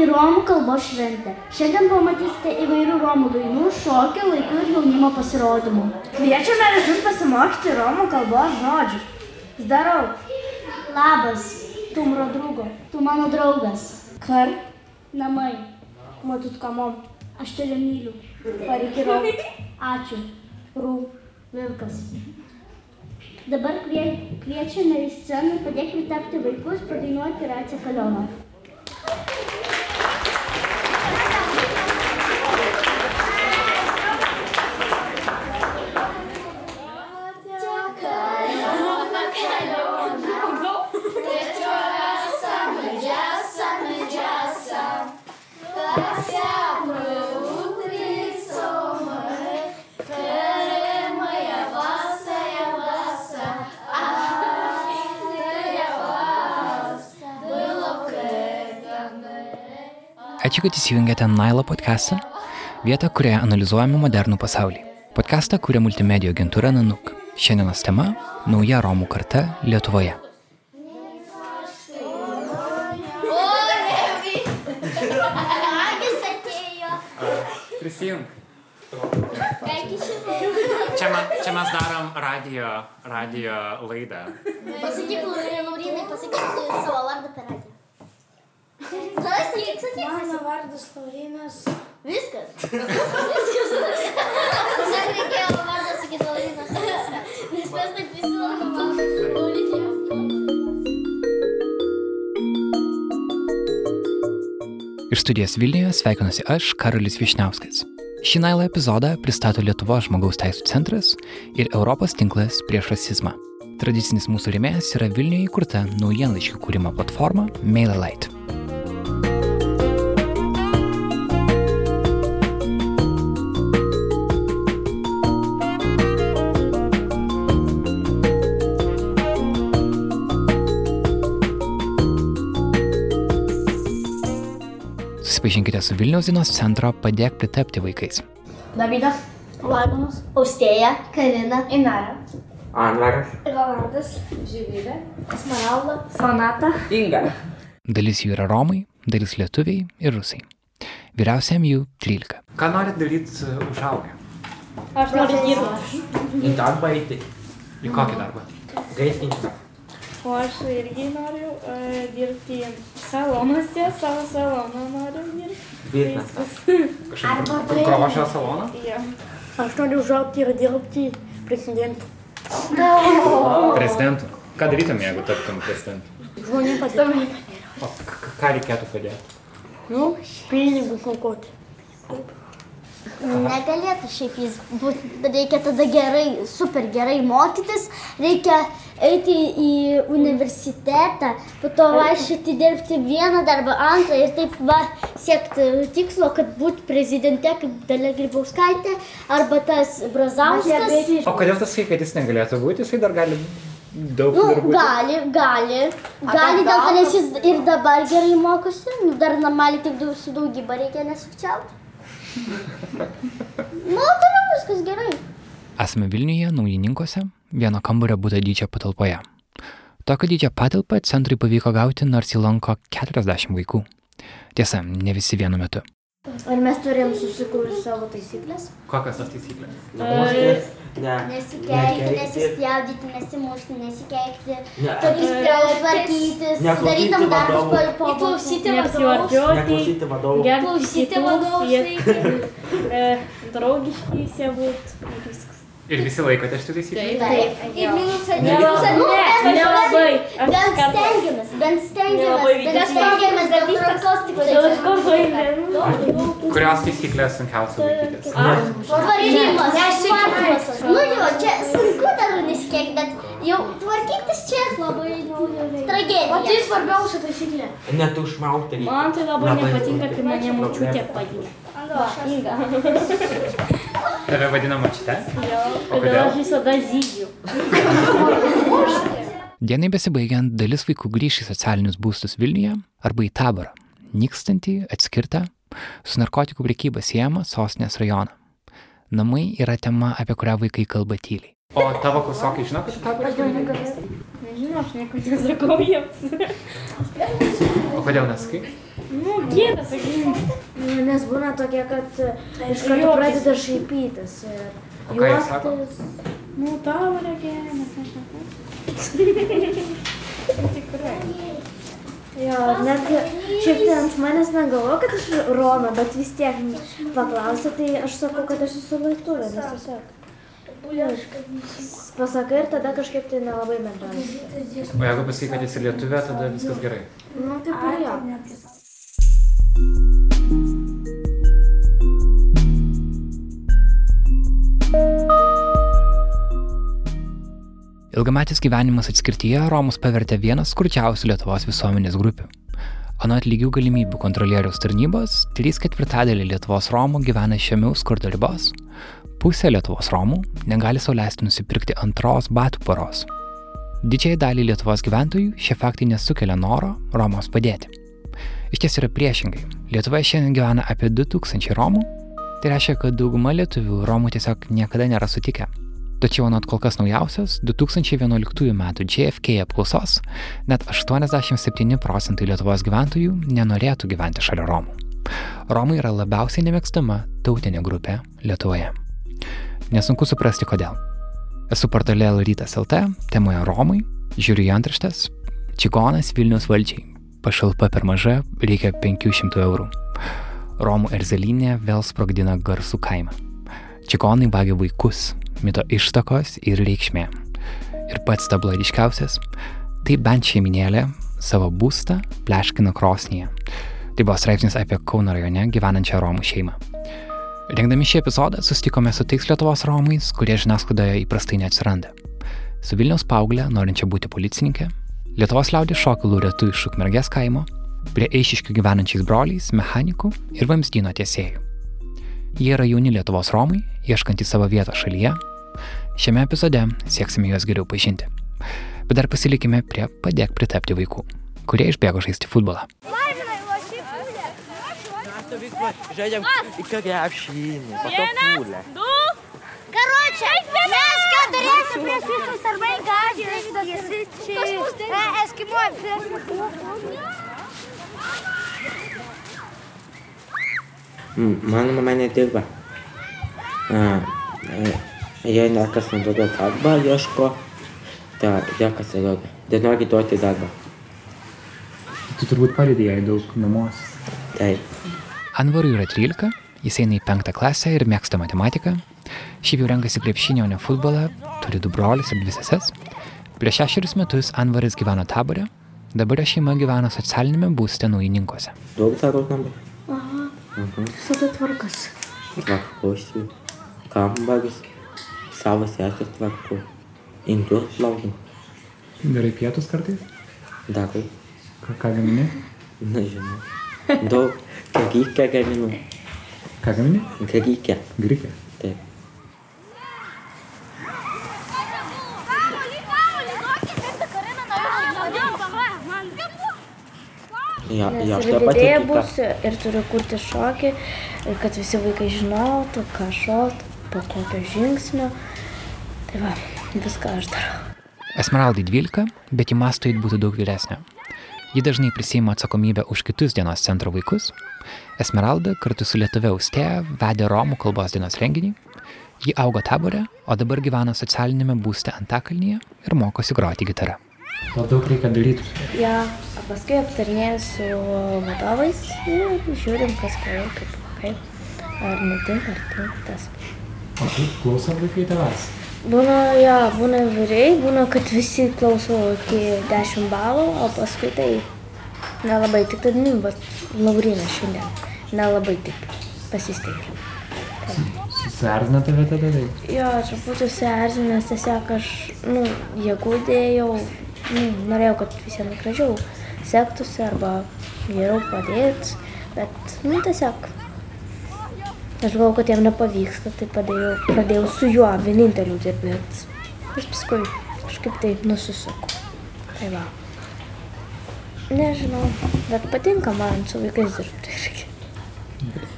į Romų kalbos šventę. Šiandien pamatysite įvairių Romų dainų, šokių, vaikų ir jaunimo pasirodymų. Kviečiame visus pasimokyti Romų kalbos žodžių. Zdarau. Labas, Tu mro drugo. tu mano draugas. Kar. Namai, Matut kamom. aš tave myliu. Parikirau. Ačiū. Rū, vilkas. Dabar kvie, kviečiame į sceną, padėkime tapti vaikus, padainuoti Raciją Kalioną. Ačiū, kad įsijungėte Nailo podcastą, vietą, kurioje analizuojame modernų pasaulį. Podcastą kuria multimedijų agentūra Nanuk. Šiandienos tema - nauja Romų karta Lietuvoje. Prisijung. Čia, ma, čia mes darom radio, radio laidą. Pasakyk, Laurinai, pasakyk savo vardą per radiją. Sakyk, sakyk. Mano vardas Laurinas. Viskas. Viskas. Tiesiog reikėjo vardą sakyti Laurinas. Nes mes taip visi labiau Laurinai. Iš studijos Vilniuje sveikinuosi aš, Karolis Višniauskas. Šį Nailo epizodą pristato Lietuvos žmogaus teisų centras ir Europos tinklas prieš rasizmą. Tradicinis mūsų rėmėjas yra Vilniuje įkurta naujienlaiškių kūrimo platforma MailerLite. Susipažinkite su Vilniaus dienos centro padėk pritapti vaikais. Davidas. Lagonas. Austėja. Karina. Inara. Anvaras. Rolandas. Živilė. Smaralda. Sonata. Inga. Dalis jų yra Romai, dalis lietuviai ir rusai. Vyriausiam jų 13. Ką norit daryti užaugę? Aš noriu dirbti. Į darbą eiti. Į kokį darbą? Gaisrininką. O aš irgi noriu uh, dirbti salonuose, savo saloną noriu dirbti. Kažkokį grožio saloną? Ja. Aš noriu užaugti ir dirbti prezidentu. Prezidentu. Ką darytum, jeigu taptum prezidentu? Žmonėm padėti. O ką reikėtų padėti? Nu, pinigus aukoti. Negalėtų šiaip jis būti, reikia tada gerai, super gerai mokytis, reikia eiti į universitetą, po to vaikščioti dirbti vieną darbą, antrą ir taip va siekti tikslo, kad būti prezidente kaip Dalia Grybauskaitė arba tas Brazauskas. O kodėl tas sakai, kad jis negalėtų būti, jisai dar gali daug Nu, darbų. gali, gali. Gali dėl to, nes jis ir dabar gerai mokosi, nu, dar normaliai tik su daugybą reikia nesukčiauti. Nu, toliau viskas gerai. Esame Vilniuje, naujininkuose, vieno kambario būtų dydžio patalpoje. Tokio dydžio patalpą centrui pavyko gauti, nors jį lanko 40 vaikų. Tiesa, ne visi vienu metu. Ar mes turėjom susikurti savo taisyklės? Kokios tos taisyklės? Muštis. Ne. Nesikeikti, nesispjaudyti, nesimušti, nesikeikti. Ne. Tokius tvarkytis, darytam darbus vadovų. po po klausyti vadovų. Klausyti vadovus Draugiškai būt. Ir visi laikote šitų taisyklių? Taip. Ir minusą, Ne. minusą, nu, Nelabai. Bent stengiamės, bent stengiamės, bent stengiamės dėl tvarkos tik tai. Kurios taisyklės sunkiausia laikytis? Tvarkymas, tvarkymas. Nu jo, čia sunku dar nesikeik, bet jau tvarkytis čia labai tragedija. O tai svarbiausia taisyklė. Netušmauti reikia. Man tai labai nepatinka, kai mane močiutė padėjo. Va, Inga. Tave vadina močiute? O Todėl kodėl? aš visada zygiu. Dienai besibaigiant, dalis vaikų grįš į socialinius būstus Vilniuje arba į taborą, nykstantį, atskirtą, su narkotikų priekyba siejama sostinės rajoną. Namai yra tema, apie kurią vaikai kalba tyliai. O tavo klasiokai žino, kad tu tą darai? Nežinau, aš nieko nesakau jiems. O kodėl nesakai? Nu, gėda, sakykime. Nu, Nes būna tokie, kad e, iš karto pradeda šaipytis ir O ką jie sako? Nu, tavo nežinau. Tikrai. Jo, netgi šiaip tai ant manęs negalvo, kad aš Roma, bet vis tiek paklausė, tai aš sakau, kad aš esu lietuvė, nes tiesiog. Pasakai ir tada kažkaip tai nelabai bendrauji. O jeigu pasakai, kad esi lietuvė, tada viskas gerai. Nu, kaip ir jo. Ilgametis gyvenimas atskirtyje Romus pavertė vieną skurdžiausių Lietuvos visuomenės grupių. Anot lygių galimybių kontrolieriaus tarnybos, 3 ketvirtadaliai Lietuvos Romų gyvena žemiau skurdo ribos, pusė Lietuvos Romų negali sauliaisti nusipirkti antros batų poros. Didžiai daliai Lietuvos gyventojų šie faktai nesukelia noro Romos padėti. Iš ties yra priešingai. Lietuvoje šiandien gyvena apie 2000 Romų, tai reiškia, kad dauguma lietuvių Romų tiesiog niekada nėra sutikę. Tačiau anot kol kas naujausios 2011 m. JFK apklausos, net 87 procentai Lietuvos gyventojų nenorėtų gyventi šalia Romų. Romai yra labiausiai nemėgstama tautinė grupė Lietuvoje. Nesunku suprasti kodėl. Esu portale Rytas LT, temoje Romai, žiūriu į antraštės, Čigonas Vilnius valdžiai, pašalpa per maža, reikia 500 eurų. Romų erzelinė vėl sprogdina garsų kaimą. Čigonai vagia vaikus, mito ištakos ir reikšmė. Ir pats tablariškiausias, tai bent šeiminėlė savo būstą pleškina krosnyje. Tai buvo straipsnis apie Kauno rajone gyvenančią Romų šeimą. Rengdami šį epizodą susitikome su tais Lietuvos Romais, kurie žiniasklaidoje įprastai neatsiranda. Su Vilniaus paauglė, norinčia būti policininkė, Lietuvos liaudės šokių laureatu iš Ukmergės kaimo, prie eišiškių gyvenančiais broliais, mechanikų ir vamzdyno tiesėjų. Jie yra jauni Lietuvos Romai, ieškantys savo vietą šalyje. Šiame epizode sieksime juos geriau pažinti. Bet dar pasilikime prie padėk pritapti vaikų, kurie išbėgo žaisti futbolą. Žaidžiam į krepšinį. Vienas, du. Karočią, mes keturiesi prieš visus arba gatvės. Eskimo prieš Mm, Mano mama nedirba. A, e, Jei niekas neduoda darbą, ieško, tai jie kas įrodo. Tai nori duoti darbą. Tu turbūt palidai jai daug namuos. Taip. Anvarui yra 13, jis eina į 5 klasę ir mėgsta matematiką. Šiaip jau renkasi krepšinį, o ne futbolą, turi du brolius ir dvi seses. Prieš šešerius metus Anvaris gyveno taborė, dabar jo šeima gyvena socialinėme būste naujininkuose. Daug darau namai. Visada tvarkas. Tvarkosi. Kambaris. Savo sesės tvarko. Indus plaunu. Darai pietus kartais? Darau. Ką, ką gamini? Nežinau. Daug. Karykę gaminu. Ką gamini? Karykę. Grikė. Jo, Nes aš ir kita. būsiu ir turiu kurti šokį, kad visi vaikai žinotų, ką šokti, po kokio žingsnio. Tai va, viską aš darau. Esmeraldai 12, bet į mastą įt būtų daug vyresnė. Ji dažnai prisima atsakomybę už kitus dienos centro vaikus. Esmeralda kartu su Lietuvė Austėja vedė Romų kalbos dienos renginį. Ji augo taborė, o dabar gyvena socialinėme būste Antakalnyje ir mokosi groti gitarą. O daug reikia daryti. Ja, paskui aptarinėjau su vadovais ir žiūrim, kas ką kaip, kaip. Ar netinka, ar tinka tas. O kaip klauso vaikai tavęs? Būna, ja, būna vyriai, būna, kad visi klauso iki 10 balų, o paskui tai nelabai, tik tad, nu, bet Laurina šiandien nelabai taip pasisteigia. Susierzina tave tada tai? Jo, truputį susierzinęs, tiesiog aš, nu, jėgų dėjau, nu, norėjau, kad visiems gražiau sektųsi arba geriau padėt, bet, nu, tiesiog. Aš galvoju, kad jam nepavyksta, tai padėjau, pradėjau su juo vieninteliu dirbti, aš paskui kažkaip tai nusisuku. Tai va. Nežinau, bet patinka man su vaikais dirbti irgi.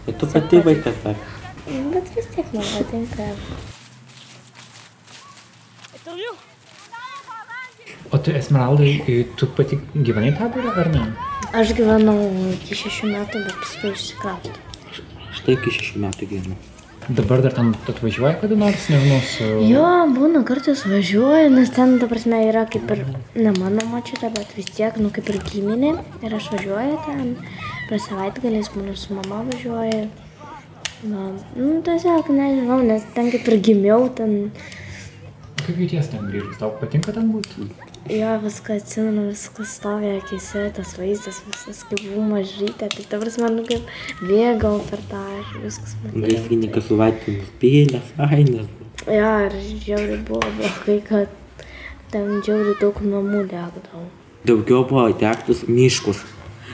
Ir tu pati vaikas dar. Bet vis tiek man patinka. O tu Esmeraldai, tu pati gyvenai taborą ar ne? Aš gyvenau iki šešių metų, bet paskui išsikraustau. Štai iki šešių metų gyvenu. Dabar dar ten atvažiuoja kada nors, nežinau, su... Jo, būna kartais važiuoju, nes ten, ta prasme, yra kaip ir, ne mano mačiutė, bet vis tiek, nu, kaip ir giminė. Ir aš važiuoju ten, per savaitgaliais būna su mama važiuoju. Na, nu, tiesiog, nežinau, nes ten kaip ir gimiau, ten, Kaip jauties ten grįžus? Tau patinka ten būti? Jo, viską atsimenu, viskas stovi akise, tas vaizdas, visas kaip buvau mažytė, tai ta prasme, nu, kaip bėgau per tą, ir viskas man. Gaisrininkas su laiptinius pėlės, ainas. Jo, ir žiauriai buvo blogai, kad ten žiauriai daug namų degdavo. Daugiau buvo degtus miškus.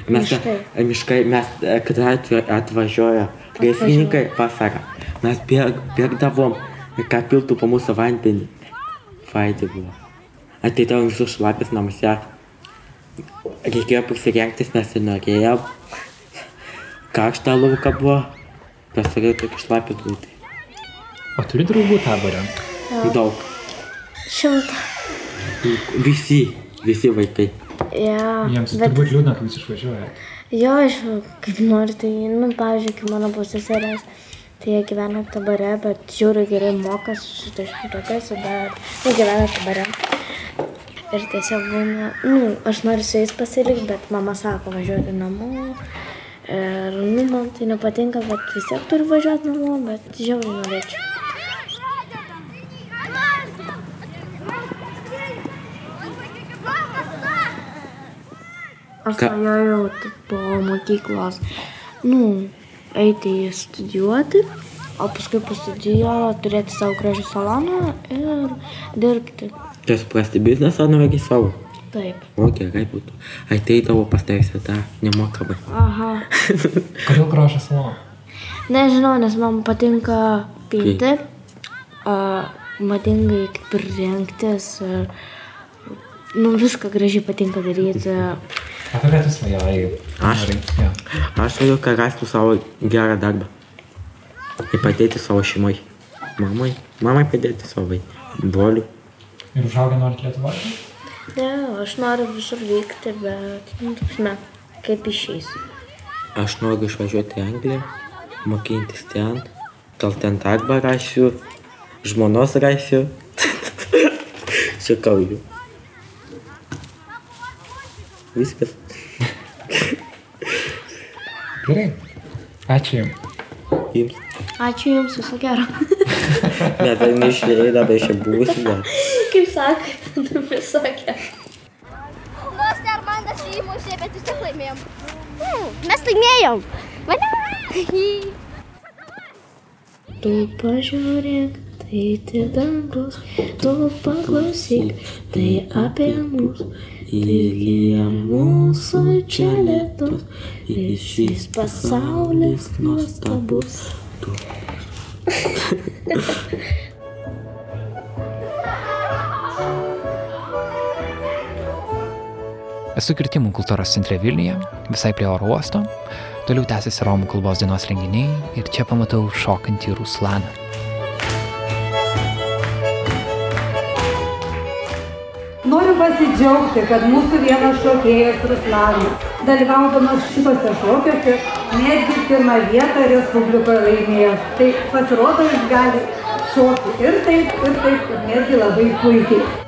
Mes Miškai. miškai, mes, e, kada atva- atvažiuoja gaisrininkai vasarą, mes bėg, bėgdavom, kad piltų po mūsų vandenį. Faidai buvo. Ateidavo visus šlapės namuose. Reikėjo prisirengtis, nes nenorėjau. Karštą lauką buvo. Pasirėjau tokį šlapį būti. O turi draugų taborę? Daug. Šimtą. Visi, visi vaikai. Ja, Jiems bet turbūt liūdna, kai jūs išvažiuojate. jo, aš kaip noriu, tai, nu, pavyzdžiui, kai mano pusėserės, tai jie gyvena tabare, bet žiauriai gerai mokas su dešimtokas, bet jie gyvena tabare. Ir tiesiog būna, nu, aš noriu su jais pasilikti, bet mama sako važiuoti namo. Ir, nu, man tai nepatinka, bet vis tiek turiu važiuoti namo, bet žiauriai norėčiau. Aš svajojau po mokyklos, nu, eiti studijuoti, o paskui po studijų turėti savo gražų saloną ir dirbti. Tai suprasti biznesą nori savo. Taip. O gerai būtų. Ateidavo pas teisę tą nemokamai. Aha. Kodėl gražas saloną? Nežinau, nes man patinka pinti, a, madingai kaip ir rengtis, ir, nu, viską gražiai patinka daryti. Apie ką tu svajojai? Aš? Ja. Aš noriu, kad rastų savo gerą darbą. Ir padėti savo šeimai. Mamai. Mamai padėti savo broliui. Ir užaugę norit Lietuvoje? Ne, aš noriu visur vykti, bet, nu, tuksme, kaip išeis. Aš noriu išvažiuoti į Angliją, mokintis ten. Gal ten darbą rasiu, žmonos rasiu. Čia kauju. Viskas. Gerai. Ačiū Jums. Jums. Ačiū Jums, viso gero. Net tai neišleida, bet čia būsiu. Dar. kaip sakote, viso gero. Nors dar man aš įmušė, bet vis tiek laimėjom. Mes laimėjom. Mane. Tu pažiūrėk, tai tik dangus, tu paklausyk, tai apie mus. Lyja mūsų čia lietus ir šis pasaulis nuostabus. Esu kirtimų kultūros centre Vilniuje, visai prie oro uosto. Toliau tęsiasi Romų kalbos dienos renginiai ir čia pamatau šokantį Ruslaną. Noriu pasidžiaugti, kad mūsų vienas šokėjas Ruslanas, dalyvaudamas šitose šokiuose, netgi pirmą vietą Respublikoje laimėjo. Tai pasirodo, jis gali šokti ir taip, ir taip, ir netgi labai puikiai.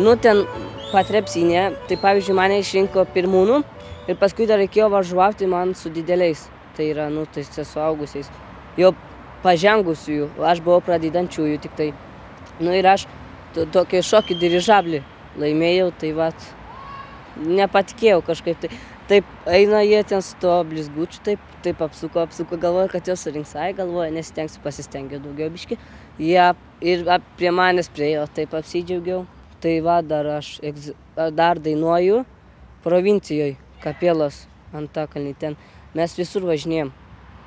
Nu, ten patrepsinė, tai pavyzdžiui, mane išrinko pirmūnų ir paskui dar reikėjo važiuoti man su dideliais. Tai yra, nu, tai su suaugusiais. Jau pažengusiųjų, aš buvau pradedančiųjų tik tai. Nu ir aš to- tokį šokį dirižablį laimėjau, tai va, nepatikėjau kažkaip tai. Taip eina jie ten su to blizgučiu, taip, taip apsuko, apsuko, galvoja, kad jos surinks, ai galvoja, nesistengsiu, pasistengiau daugiau biški. Jie ir ap- prie manęs priejo, taip apsidžiaugiau. Tai va, dar aš egz- dar dainuoju provincijoje, kapėlos Antakalnį ten. Mes visur važinėjom.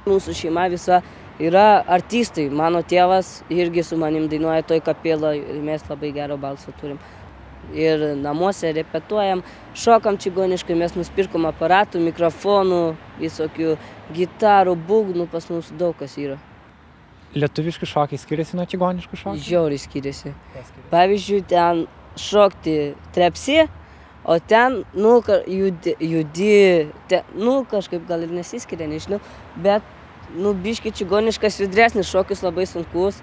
Mūsų šeima visa yra artistai. Mano tėvas irgi su manim dainuoja toj kapėloj ir mes labai gerą balsą turim. Ir namuose repetuojam, šokam čigoniškai, mes nusipirkom aparatų, mikrofonų, visokių gitarų, būgnų, pas mus daug kas yra. lietuviški šokiai skiriasi nuo čigoniškų šokių? Žiauriai skiriasi. Pavyzdžiui, ten šokti trepsi, o ten, nu, judi, judi te, nu, kažkaip gal ir nesiskiria, nežinau, bet, nu, biški čigoniškas judresnis šokis labai sunkus,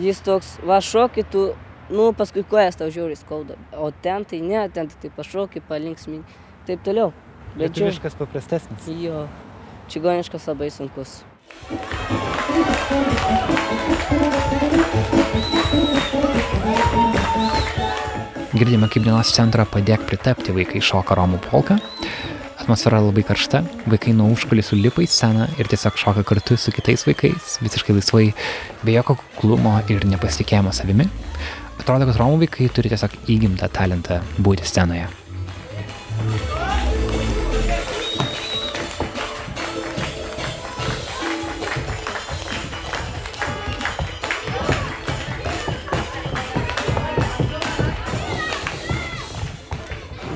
jis toks, va, šokį tu, nu, paskui kojas tau žiauriai skauda, o ten tai ne, ten tai pašokį, palinksmin, taip toliau. Bet čia, Lietuviškas paprastesnis. jo, čigoniškas labai sunkus. Girdime, kaip dienos centrą padėk pritapti vaikai šoka Romų polką. Atmosfera labai karšta, vaikai nuo užkulisų lipa į sceną ir tiesiog šoka kartu su kitais vaikais, visiškai laisvai, be jokio kuklumo ir nepasitikėjimo savimi. Atrodo, kad Romų vaikai turi tiesiog įgimtą talentą būti scenoje.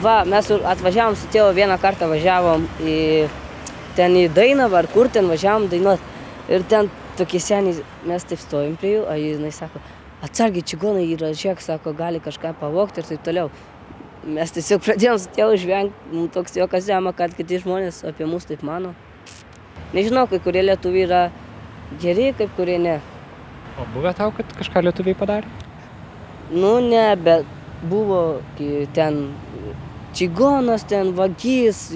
Va, mes atvažiavom su tėvu vieną kartą važiavom į ten į Dainavą, ar kur ten važiavom dainuot. Ir ten tokie seniai, mes taip stovim prie jų, o jinai sako, atsargiai čigonai yra, žiūrėk, sako, gali kažką pavogti ir taip toliau. Mes tiesiog pradėjom su tėvu žvengti, mums toks jokas žema, kad kiti žmonės apie mus taip mano. Nežinau, kai kurie lietuviai yra geri, kai kurie ne. O buvę tau, kad kažką lietuviai padarė? Nu, ne, bet buvo ten čigonas, ten vagys,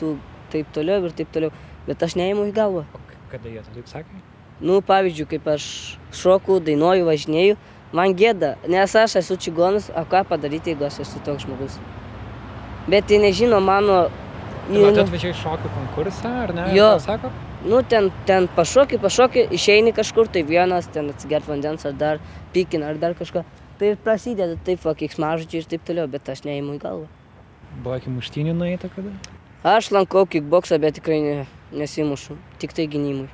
tu taip toliau ir taip toliau. Bet aš neįimu į galvą. O kada jie taip sakė? Nu, pavyzdžiui, kaip aš šoku, dainuoju, važinėju, man gėda, nes aš esu čigonas, o ką padaryti, jeigu aš esu toks žmogus. Bet tai nežino mano... Tu nu, atvažiai šokių konkursą, ar ne? Jo. Sako? Nu, ten, ten pašoki, pašoki, išeini kažkur, tai vienas, ten atsigert vandens ar dar pykina ar dar kažką. Tai prasideda taip, va, kiksmažodžiai ir taip toliau, bet aš neįimu į galvą. Buvo iki muštynių nueita kada? Aš lankau kickboksą, bet tikrai ne, nesimušu, tik tai gynimui.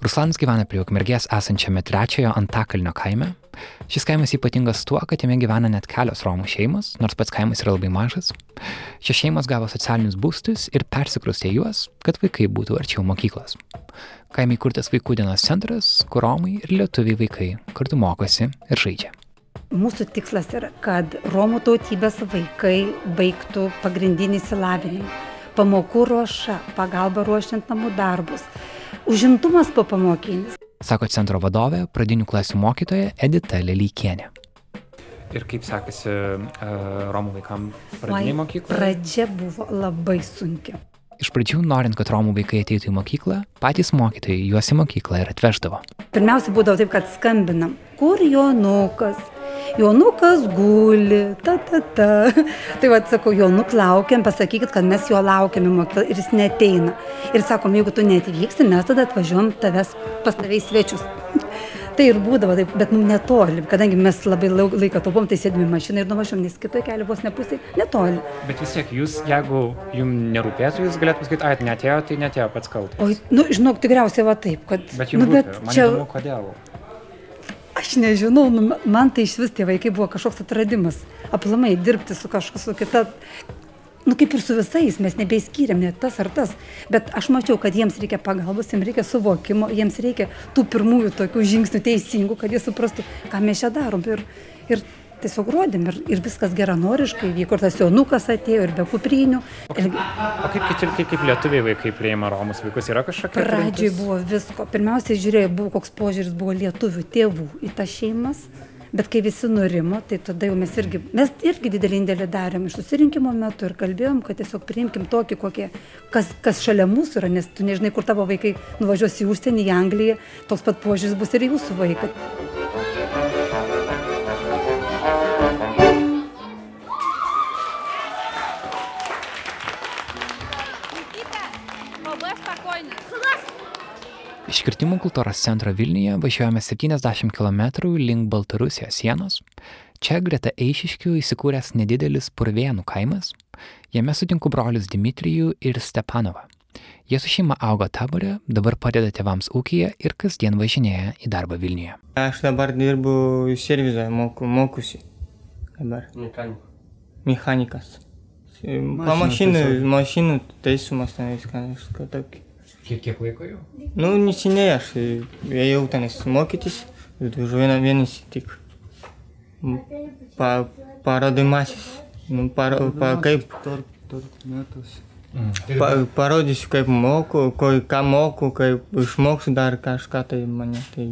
Ruslanas gyvena prie ukmergės esančiame trečiojo Antakalnio kaime. Šis kaimas ypatingas tuo, kad jame gyvena net kelios Romų šeimos, nors pats kaimas yra labai mažas. Šios šeimos gavo socialinius būstus ir persikrustė juos, kad vaikai būtų arčiau mokyklos. Kaime įkurtas vaikų dienos centras, kur Romai ir lietuviai vaikai kartu mokosi ir žaidžia. Mūsų tikslas yra, kad Romų tautybės vaikai baigtų pagrindinį įsilavinimą. Pamokų ruoša, pagalba ruošiant namų darbus, užimtumas po pamokinis. Sako centro vadovė, pradinių klasių mokytoja Edita Lelykienė. Ir kaip sekasi uh, Romų vaikams Oi, Pradžia buvo labai sunki. Iš pradžių, norint, kad Romų vaikai ateitų į mokyklą, patys mokytojai juos į mokyklą ir atveždavo. Pirmiausia būdavo taip, kad skambinam, kur Jonukas. Jonukas guli, ta, ta, ta. Tai vad sakau, Jonuk laukiam, pasakykit, kad mes jo laukiam į mokyklą ir jis neteina. Ir sakom, jeigu tu netvyksi, mes tada atvažiuom tavęs pas tavai į svečius. Tai ir būdavo taip, bet nu, netoli, kadangi mes labai lauk- laiką taupom, tai sėdime mašiną ir nuvažiuom, nes kitoje kelio vos nepusė, netoli. Bet vis tiek jūs, jeigu jums nerūpėtų, jūs galėtumėte pasakyti, ai, netėjo, tai netėjo pats kaltas. O, nu, žinok, tikriausiai va taip, kad... Bet jums nu, rūpi, man čia... įdomu, kodėl. Aš nežinau, nu, man tai iš vis tie vaikai buvo kažkoks atradimas. Aplamai dirbti su kažkokia kita. Nu kaip ir su visais, mes nebeiskyrėm net tas ar tas. Bet aš mačiau, kad jiems reikia pagalbos, jiems reikia suvokimo, jiems reikia tų pirmųjų tokių žingsnių teisingų, kad jie suprastų, ką mes čia darom. Ir, ir tiesiog rodėm. Ir, ir viskas geranoriškai vyko. Ir tas jaunukas atėjo ir be kuprinių. Ir O kaip, kaip, kaip, kaip lietuviai vaikai priima Romus vaikus? Yra kažkokia... Pradžioj trintis? buvo visko. Pirmiausiai žiūrėjau, buvo koks požiūris buvo lietuvių tėvų į tas šeimas. Bet kai visi nurimo, tai tada jau mes irgi, mes irgi didelį indėlį darėm iš susirinkimo metu ir kalbėjom, kad tiesiog priimkim tokį, kokie, kas, kas šalia mūsų yra, nes tu nežinai, kur tavo vaikai nuvažiuos į užsienį, į Angliją, toks pat požiūris bus ir į jūsų vaiką. Iš Kirtimų kultūros centro Vilniuje važiuojame 70 km link Baltarusijos sienos. Čia greta Eišiškių įsikūręs nedidelis Purvėnų kaimas. Jame sutinku brolius Dimitrijų ir Stepanovą. Jie su šeima augo taborė, dabar padeda tėvams ūkyje ir kasdien važinėja į darbą Vilniuje. Aš dabar dirbu servizoje, moku, mokusi. Dabar. Mechanikas. Pa mašinų, mašinų taisumas ten viską, kažką tokį. Kiek, kiek laiko jau? Nu, neseniai aš e, ėjau tenais mokytis, už vieną mėnesį tik. M, Pa, parodymasis. Nu, par, pa, kaip, pa, parodysiu, kaip moku, ko, ką moku, kaip išmoksiu dar kažką tai mane. Tai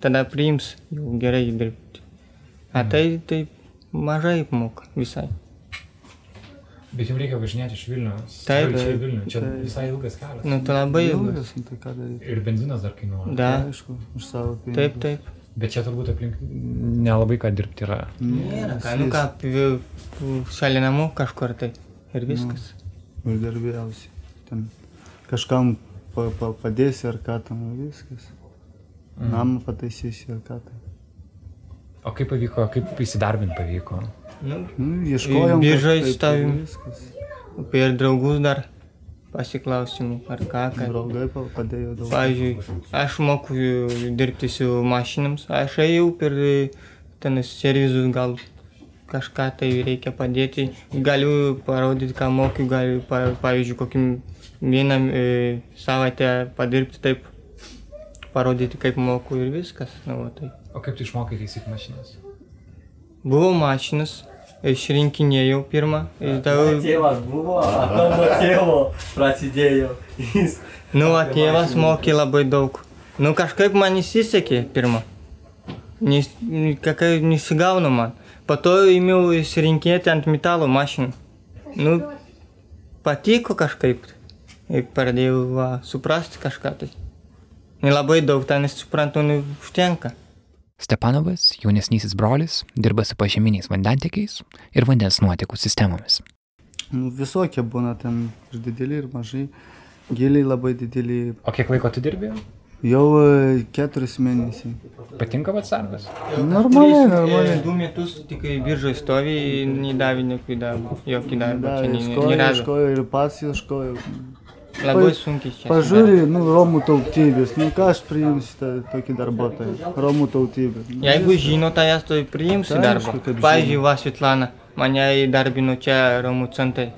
tada priims jau gerai dirbti. A tai, tai mažai moka visai. Bet jums reikia važinėti iš Vilnius. Taip. Čia į Vilnių. Čia visai ilgas kelias. Nu, tai labai ilgas. Tai ką daryti? Ir benzinas dar kainuoja. Da, Aišku, už savo pinigus. taip, taip. Bet čia turbūt aplink nelabai ką dirbti yra. Nėra ką, nu ką, šalia namų kažkur tai. Ir viskas. Uždarbėjausi. Ten kažkam pa, pa, padėsi ar ką tam viskas. Mhm. Namą pataisysi ar ką tai. O kaip pavyko, kaip įsidarbinti pavyko? Nu, Nu, ieškojom. biržai stovim. per draugus dar pasiklausimų ar ką, ką. Draugai pa- padėjo daug. Pavyzdžiui, aš moku dirbti su mašinams, aš ėjau per ten servizus, gal kažką tai reikia padėti, galiu parodyti, ką moku, galiu, pa, pavyzdžiui, kokį vieną e, savaitę padirbti taip, parodyti, kaip moku ir viskas. Nu, va, tai. O kaip tu išmokai taisyti mašinas? Buvau mašinas, išrinkinėjau pirmą, išdaviau Tėvas buvo, o nuo tėvo prasidėjo. Jis Nu, va, tėvas mokė labai daug. Nu, kažkaip man įsisekė pirmą. Nes, kažkaip nesigauna man. Po to ėmiau įsirinkėti ant metalo mašinų. Nu, patiko kažkaip. Ir pradėjau va, suprasti kažką tai. Nelabai daug ten nesuprantu, nu, užtenka. Stepanovas, jaunesnysis brolis, dirba su pažeminiais vandentiekiais ir vandens nuotekų sistemomis. Nu, visokie būna ten ir dideli, ir mažai. Giliai labai dideli. O kiek laiko tu dirbi? Jau e, keturis mėnesiai. Patinka pats darbas? Normaliai, normaliai. e, Du metus tik biržai stovi, nedavė jokį darbą. Jokį darbą. Da, čia ne- ieškojo, nerado. ieškojo ir pats ieškojo. Labai sunkiai čia. Pažiūri, nu, Romų tautybės, nu ką aš priimsiu tą, tokį darbuotoją, Romų tautybę. Nu, Jeigu viskas. žino, tai jas tai priims į Tai darbą. Pavyzdžiui, žino. va Svetlana, mane įdarbino čia Romų centrai,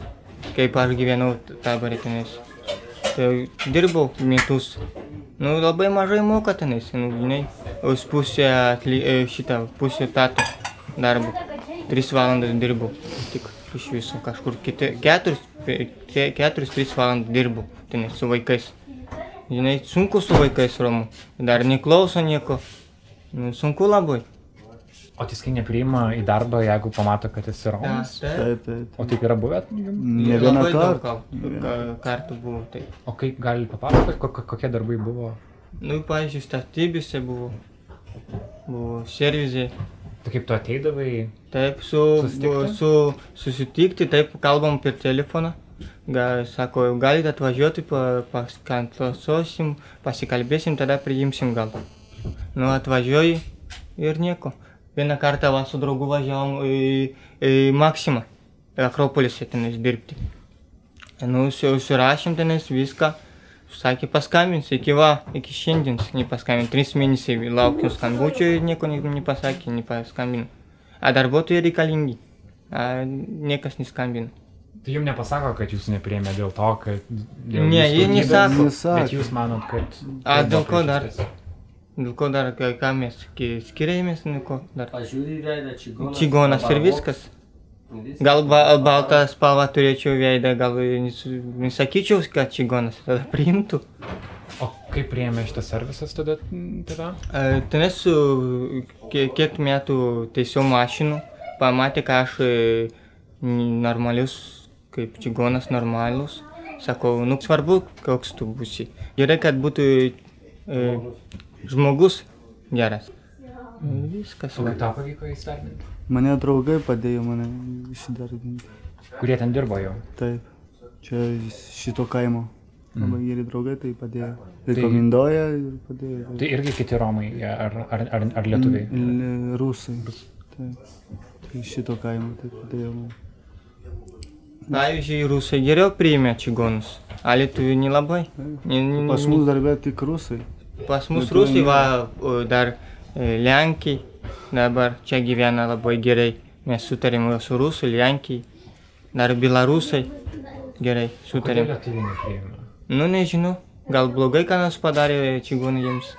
kaip aš gyvenau dabar tenais. Tai dirbau metus. Nu, labai mažai moka tenais, nu, žinai. Už pusę atly, e, šitą, pusę tato darbo. Tris valandas dirbau. Tik iš viso kažkur kiti. Keturis, pe- ke- keturis, tris valandas dirbau tenais su vaikais. Žinai, sunku su vaikais Romų. Dar neklauso nieko. Nu, sunku labai. O tiskai nepriima į darbą, jeigu pamato, kad esi romas? Taip, taip. O taip yra buvę? Ne vieną kartą. kartų buvo taip. O kaip gali papasakoti, ko- ko- kokie darbai buvo? Nu, pavyzdžiui, statybėse buvo, buvo servizė. Tai kaip tu ateidavai? Taip, su, Susitikti? su, susitikti, taip, kalbam per telefoną. Gal, sako, galite atvažiuoti, pa, paskantosim, pasikalbėsim, tada priimsim gal. Nu, atvažiuoji ir nieko. Vieną kartą va su draugu važiavom į, į Maksimą, Akropolisė tenais dirbti. Nu, užsirašėm tenais viską. Sakė, paskambins iki va, iki šiandien, nepaskambin. Tris mėnesiai laukiu skambučio ir nieko ne- nepasakė, nepaskambino. A darbuotojai reikalingi. A, niekas neskambino. Tai jums nepasako, kad jūs nepriėmė dėl to, kad... dėl Ne, jie nesako. Bet jūs manot, kad... A, dėl ko dar? Dėl ko dar, ką mes ski- skiriamės, nu ko dar. Veidą čigonas. Čigonas ir viskas. Gal ba, baltą spalvą turėčiau veidą, gal nes- nesakyčiau, kad čigonas, tada priimtų. O kaip priėmė šitas servisas tada? tada? E, Ten esu kie- kiek metų taisiau mašinų, pamatė, ką aš e, normalius, kaip čigonas normalus. Sakau, nu svarbu, koks tu būsi. Gerai, kad būtų e, žmogus geras. Viskas. O kaip tau pavyko įsidarbinti? Mane draugai padėjo mane įsidarbinti. Kurie ten dirbo jau? Taip, čia šito kaimo. Labai geri draugai tai padėjo. Tai- Rekomenduoja ir padėjo. Tai irgi kiti romai ar, ar, ar, ar lietuviai? L- Rusai. Taip. Tai šito kaimo tai padėjo man. Pavyzdžiui, rusai geriau priėmė čigonus, a lietuvių nelabai. Ne- ne- Pas mus darbė tik rusai. Pas mus rusai, va, o dar e, Lenkiai dabar čia gyvena labai gerai. Mes sutarėm su rusai, Lenkiai, dar Belarusai gerai Kodėl sutarėm. lietuviai nepriėmė? Nu, nežinau, Gal blogai ką nors padarė čigonai jiems?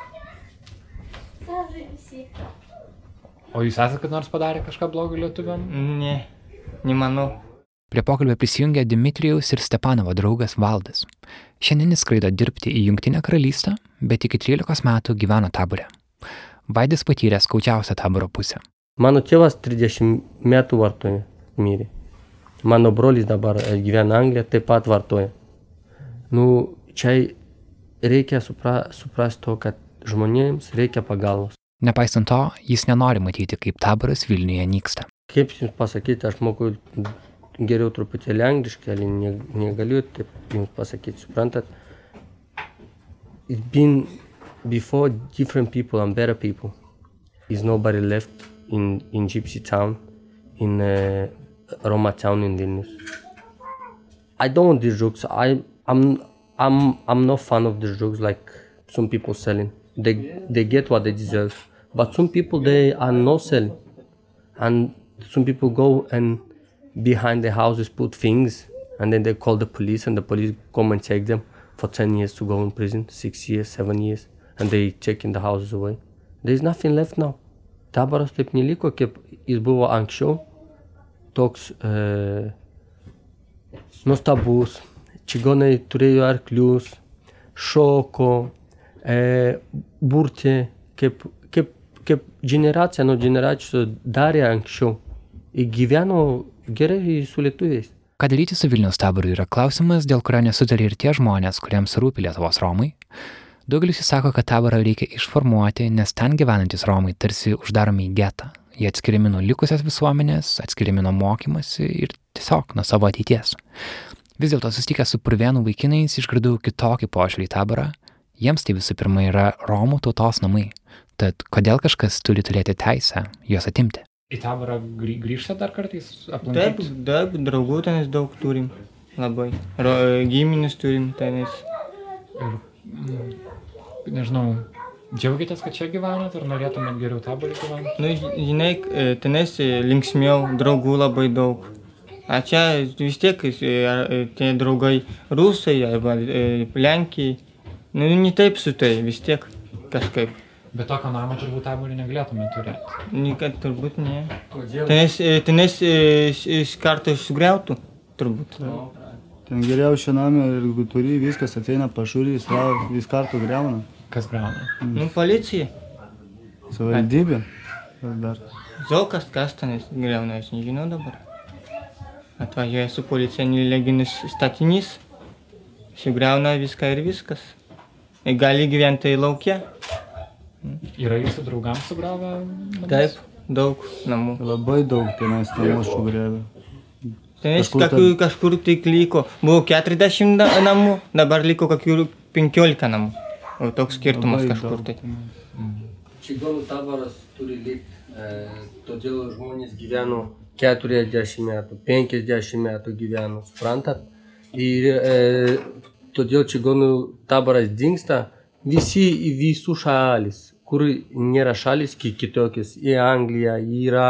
O jūs esate kad nors padarę kažką blogo lietuviam? Ne, nemanau. Prie pokalbio prisijungė Dimitrijaus ir Stepanovo draugas Valdas. Šiandien jis skraido dirbti į Junktinę karalystę, bet iki 13 metų gyveno taborė. Vaidis patyrė skaudžiausią taboro pusę. Mano tėvas 30 metų vartoja, mirė. Mano brolis dabar e, gyvena Anglijoje, taip pat vartoja. Nu, čia reikia supra, suprasti to, kad žmonėms reikia pagalbos. Nepaisant to, jis nenori matyti, kaip taboras Vilniuje nyksta. Kaip jums pasakyti, aš moku geriau truputėlį angliškai, ali ne, negaliu taip jums pasakyti, suprantat? It's been before different people and better people. Is nobody left in, in Gypsy Town, in uh, Roma Town in Vilnius. I don't want these drugs. I, I'm, I'm, I'm not fan of these drugs like some people selling. They, they get what they deserve. But some people, they are not selling. And some people go and behind the houses put things and then they call the police and the police come and take them for 10 years to go in prison, six years, seven years. And they taking the houses away. There's nothing left now. Taboras taip neliko, kaip jis buvo anksčiau. Toks e, nuostabus. Čigonai turėjo arklius, šoko, e, burti, kaip, kaip, kaip generacija nuo generacijos darė anksčiau. Ir gyveno gerai su lietuviais. Ką daryti su Vilniaus taboru yra klausimas, dėl kurio nesutarė ir tie žmonės, kuriems rūpi Lietuvos Romai. Daugelis jų sako, kad taborą reikia išformuoti, nes ten gyvenantis Romai tarsi uždaromi į getą. Jie atskiriami nuo likusios visuomenės, atskiriami nuo mokymasi ir tiesiog nuo savo ateities. Vis dėlto susitikęs su purvienų vaikinais išgirdau kitokį požiūrį į taborą. Jiems tai visų pirma yra Romų tautos namai. Tad kodėl kažkas turi turėti teisę juos atimti? Į taborą grį, grįžta dar kartais Taip, aplankyti? taip, draugų tenais daug turim. Labai. Ro, giminės turim tenais. Ir, mm, nežinau, džiaugiatės, kad čia gyvenat, ar norėtumėt geriau taborį gyventi? Nu, žinai, e, tenais linksmiau, draugų labai daug. A čia vis tiek e, e, tie draugai rusai arba Lenkijai. Nu, ne taip su tai, vis tiek kažkaip. Bet tokio namo turbūt taborį negalėtumėt turėti. Niekad turbūt ne. Kodėl? Tenais, tenais iš- iš karto sugriautų, turbūt. Ten geriausia namė ir jeigu turi, viskas ateina pašūrys, vis kartu greuna. Kas greuna? Nu, policija. Savivaldybė. Dar? Zokas, kas tenais greuna, aš nežinau dabar. Atvažiuoja su policija neleginis statinys, sugriauna viską ir viskas. Ir gali gyventi laukia. Yra jūsų draugams sugravę? namus? Taip, daug namų. Labai daug tenais namų sugriavę. Tenais Kažkur kažkur, ten- kažkur tik liko. Buvo 40 na- namų, dabar liko kokių 15 namų. O toks skirtumas Labai kažkur tai. Čigonų taboras turi likti, e, todėl žmonės gyveno 40 metų, 50 metų gyveno, suprantat? Ir e, todėl čigonų taboras dinksta visi į visų šalis, kur nėra šalis ki- kitokios, į Angliją, yra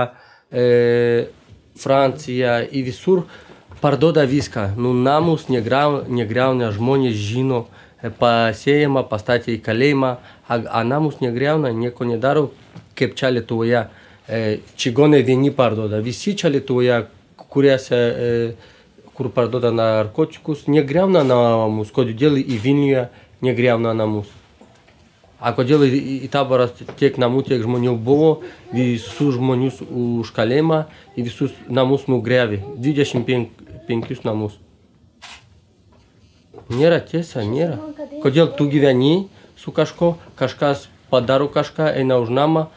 e, Francija, į visur parduoda viską. Nu, namus negriauna žmonės žino, pasėjama, pastatė į kalėjimą, a, namus negriauna, nieko nedaro, kaip čia Lietuvoje. E, čigonai vieni parduoda, visi čia Lietuvoje, kuriuose, e, kur parduoda narkotikus, negriauna namus, kodėl į Vilniuje negriauna namus. A kodėl į, taborą tiek namų, tiek žmonių buvo, visus žmonius už kalėjimą, visus namus nugrevė, 25 namus. Nėra tiesa, nėra. Kodėl tu gyveni su kažko, kažkas padaro kažką, eina už namą,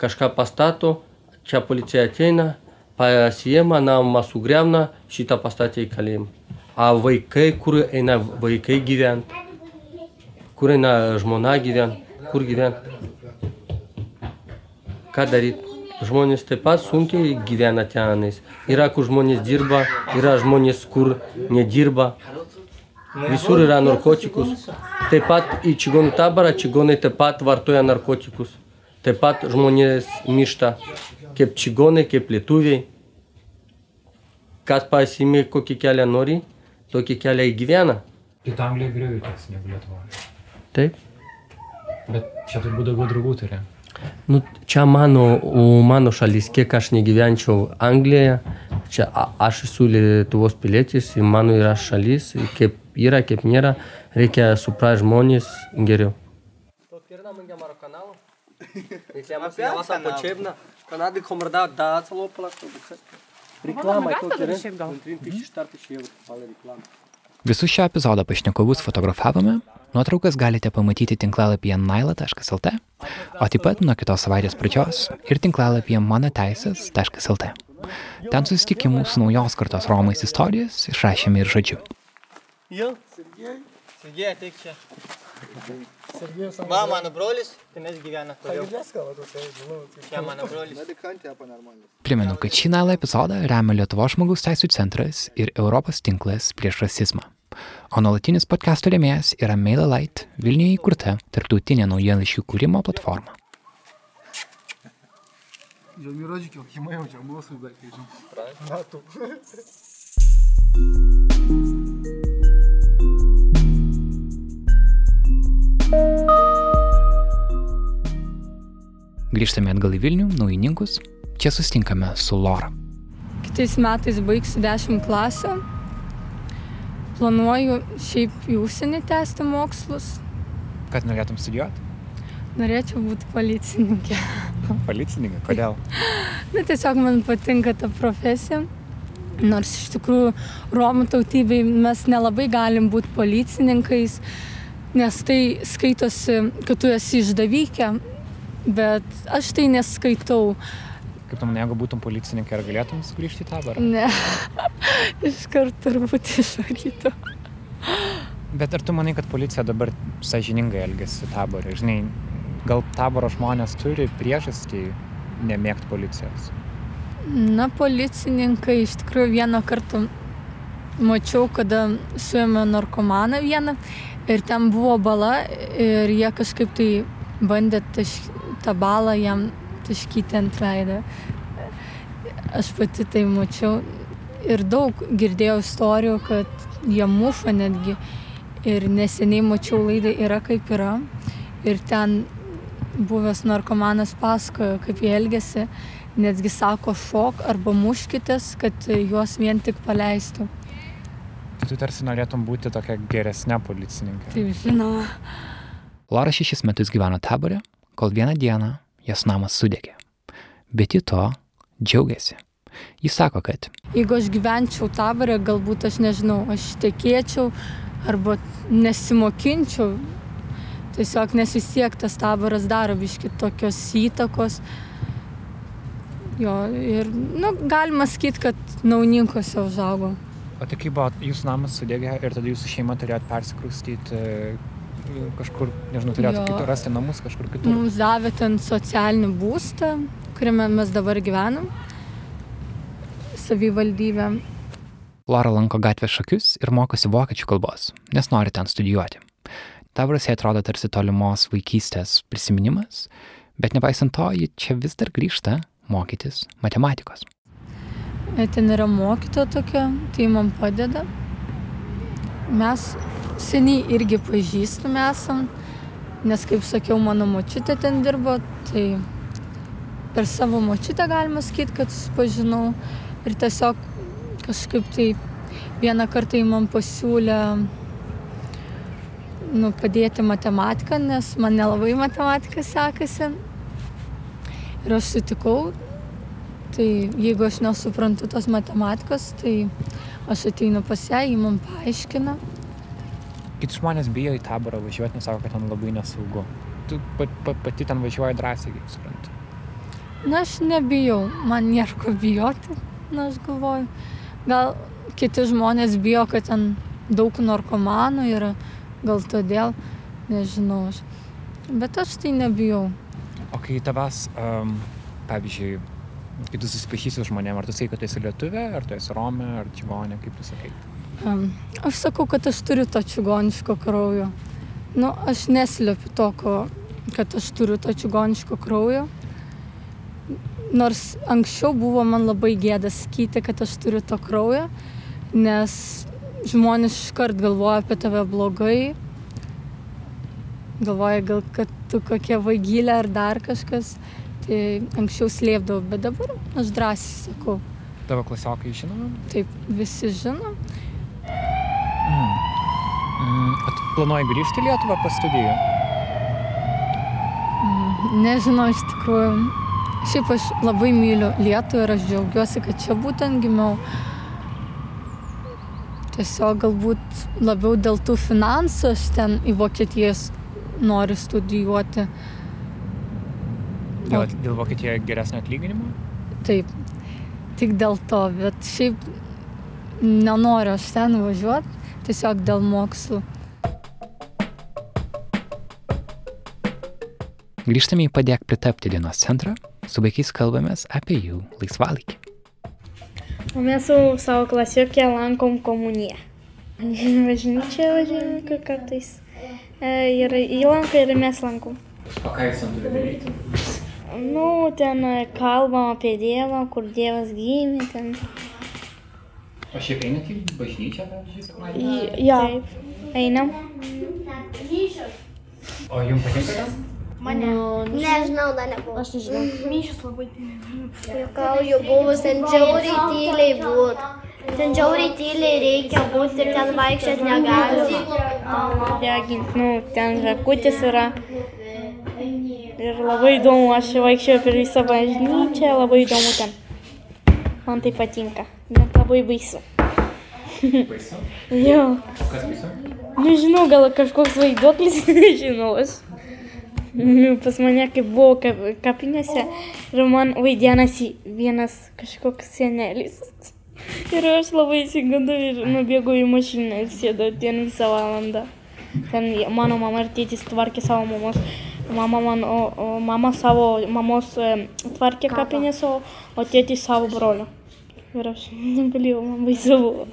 kažką pastato, čia policija ateina, pasiema, namą sugriauna, šitą pastatė į kalėjimą. A vaikai, kur eina vaikai gyventi, kur eina žmona gyventi, kur gyventi. Ką daryti? Žmonės taip pat sunkiai gyvena tenais. Yra, kur žmonės dirba, yra žmonės, kur nedirba. Visur yra narkotikus. Taip pat į čigonų taborą čigonai taip pat vartoja narkotikus. Taip pat žmonės mišta, kaip čigonai, kaip lietuviai. Kas pasimė kokį kelią nori, tokį kelią įgyvena. Tam Anglija įtiks negu Lietuvoje. Taip. Bet čia turbūt daugiau draugų turi. Nu, čia mano, mano šalis, kiek aš negyvenčiau Anglijoje, čia aš esu Lietuvos pilietis, mano yra šalis, kaip yra, kaip nėra, reikia suprasti žmonės geriau. Visus šio epizodo pašnekovus fotografavome, nuotraukas galite pamatyti tinklalapyje naila.lt, o taip pat nuo kitos savaitės pradžios ir tinklalapyje manoteisės.lt. Ten susitikimų su naujos kartos Romais istorijas išrašėme ir žodžiu. Jo. Sergej, ateik čia. Va, mano brolis, tai mes gyvename toliau. Čia mano brolis. Primenu, kad šį nailą epizodą remia Lietuvos žmogaus teisų centras ir Europos tinklas prieš rasizmą. O nuolatinis podcast'o rėmėjas yra MailerLite, Vilniuje įkurta tarptautinė naujienlaiškių kūrimo platforma. Žiomi rodžikiu, himai jau čia mūsų, bet kai žinai. Na, Grįžtame atgal į Vilnių, naujininkus. Čia sustinkame su Lora. Kitais metais baigsiu 10 klasių. Planuoju šiaip į užsienį tęsti mokslus. Kad norėtum studijuoti? Norėčiau būti policininkė. Policininkai, kodėl? Na, tiesiog man patinka ta profesija. Nors iš tikrųjų Romų tautybei mes nelabai galim būti policininkais, nes tai skaitosi, kad tu esi išdavykė, bet aš tai neskaitau. Kaip manai, jeigu būtum policininkai, ar galėtum sugrįžti į taborą? Ne, iš karto turbūt išvarytų. Bet ar tu manai, kad policija dabar sąžiningai elgesi taborė? Žinai, gal taboro žmonės turi priežastį nemėgti policijos? Na, policininkai iš tikrųjų vieną kartą mačiau, kada suėmė narkomaną vieną ir ten buvo bala ir jie kažkaip tai bandė taš, tą balą jam taškyti ant veidą. Aš pati tai mačiau ir daug girdėjau istorijų, kad jie muša netgi. Ir neseniai mačiau laidą yra kaip yra. Ir ten buvęs narkomanas pasakojo, kaip jie elgesi. Netgi sako šok arba muškitės, kad juos vien tik paleistų. Tai tu tarsi norėtum būti tokia geresnė policininkė. Taip, žinoma. Lora šešis metus gyveno taborė, kol vieną dieną jos namas sudegė. Bet ji to džiaugiasi. Jis sako, kad Jeigu aš gyvenčiau taborė, galbūt aš nežinau, aš tekėčiau arba nesimokinčiau. Tiesiog nes vis tiek tas taboras daro biški tokios įtakos. Jo, ir, nu, galima sakyti, kad nauninkose užaugo. O tai kaip buvo, jūsų namas sudegė ir tada jūsų šeima turėjot persikraustyti e, kažkur, nežinau, turėjot Jo. kitur rasti namus kažkur kitur. Mums davė ten socialinį būstą, kuriame mes dabar gyvenam. Savivaldybė. Lora lanko gatvės šakius ir mokosi vokiečių kalbos, nes nori ten studijuoti. Taboras jai atrodo tarsi tolimos vaikystės prisiminimas, bet nepaisant to, ji čia vis dar grįžta mokytis matematikos. E, Ten yra mokytoja tokia, tai man padeda. Mes seniai irgi pažįstami esam, nes kaip sakiau, mano močiutė ten dirbo, tai per savo močiutę galima sakyti, kad susipažinau. Ir tiesiog kažkaip tai vieną kartą ji man pasiūlė nu, padėti matematiką, nes man nelabai matematika sekasi. Ir aš sutikau, tai jeigu aš nesuprantu tos matematikos, tai aš ateinu pas ją, ji man paaiškina. Kiti žmonės bijo į taborą važiuoti, nes sako, kad ten labai nesaugu. Tu pa, pa, pati ten važiuoji drąsiai, kaip suprantu. Na, aš nebijau, man nėra ko bijoti, na, aš galvoju. Gal kiti žmonės bijo, kad ten daug narkomanų yra, gal todėl, nežinau aš. Bet aš tai nebijau. O kai tavęs, um, pavyzdžiui, kai tu susipažįsi su žmonėm, ar tu sakai, kad tu esi lietuvė, ar tu esi romė, ar čigonė, kaip tu sakai? Um, aš sakau, kad aš turiu to čigoniško kraujo. Nu, aš neslėpiu to, ko, kad aš turiu to čigoniško kraujo. Nors anksčiau buvo man labai gėda sakyti, kad aš turiu to kraujo, nes žmonės iškart galvoja apie tave blogai. galvoja gal, kad tu kokia vaigylė ar dar kažkas. Tai anksčiau slėpdavau, bet dabar aš drąsiai sakau. Tavo klasiokai žino? Taip, visi žino. Mm. Mm. Planuoji grįžti į Lietuvą po studijų? Mm, Nežinau, iš tikrųjų. Šiaip aš labai myliu Lietuvą ir aš džiaugiuosi, kad čia būtent gimiau. Tiesiog galbūt labiau dėl tų finansų aš ten į Vokietijas noriu studijuoti. Dėl, dėl Vokietijoje geresnio atlyginimo? Taip, tik dėl to, bet šiaip nenoriu aš ten važiuoti, tiesiog dėl mokslų. Grįžtame į Padėk pritapti dienos centrą, su vaikais kalbamės apie jų laisvalaikį. O mes su savo klasiokė lankom komuniją. Važinčia važiuojame kartais. E, Ir įlanką ir mes lankom. O ką jūs ten turite daryti? Nu, ten e, kalbam apie Dievą, kur Dievas gimė. Ten. O šiaip einate į bažnyčią, pavyzdžiui, Jo. Taip. Einam. O jums patinka ten? Mane. Nežinau, dar nebuvo. Aš nežinau. Myšius labai Juokauju, buvus ten džiauriai tyliai būt. Ten džiauriai tyliai reikia būti ir ten vaikščioti negalima. Degint, nu, ten žakutis yra. Ir labai įdomu, aš vaikščiau per visą bažnyčią, labai įdomu ten. Man tai patinka, net labai baisu. Baisu? Jo, Kas baisu? nežinau, gal kažkoks vaiduoklis, nežinau aš. Nu, Pas mane kaip buvo kap, kapinėse ir man vaidinasi vienas kažkoks senelis. Ir aš labai įsigandau ir nubėgau į mašiną ir sėdau ten visą valandą. Ten mano mama ir tėtis tvarkė savo mamos. Mama, man, o, o mama savo mamos e, tvarkė kapinės, o, o tėtis savo brolio. Ir aš negalėjau, man baisu buvo.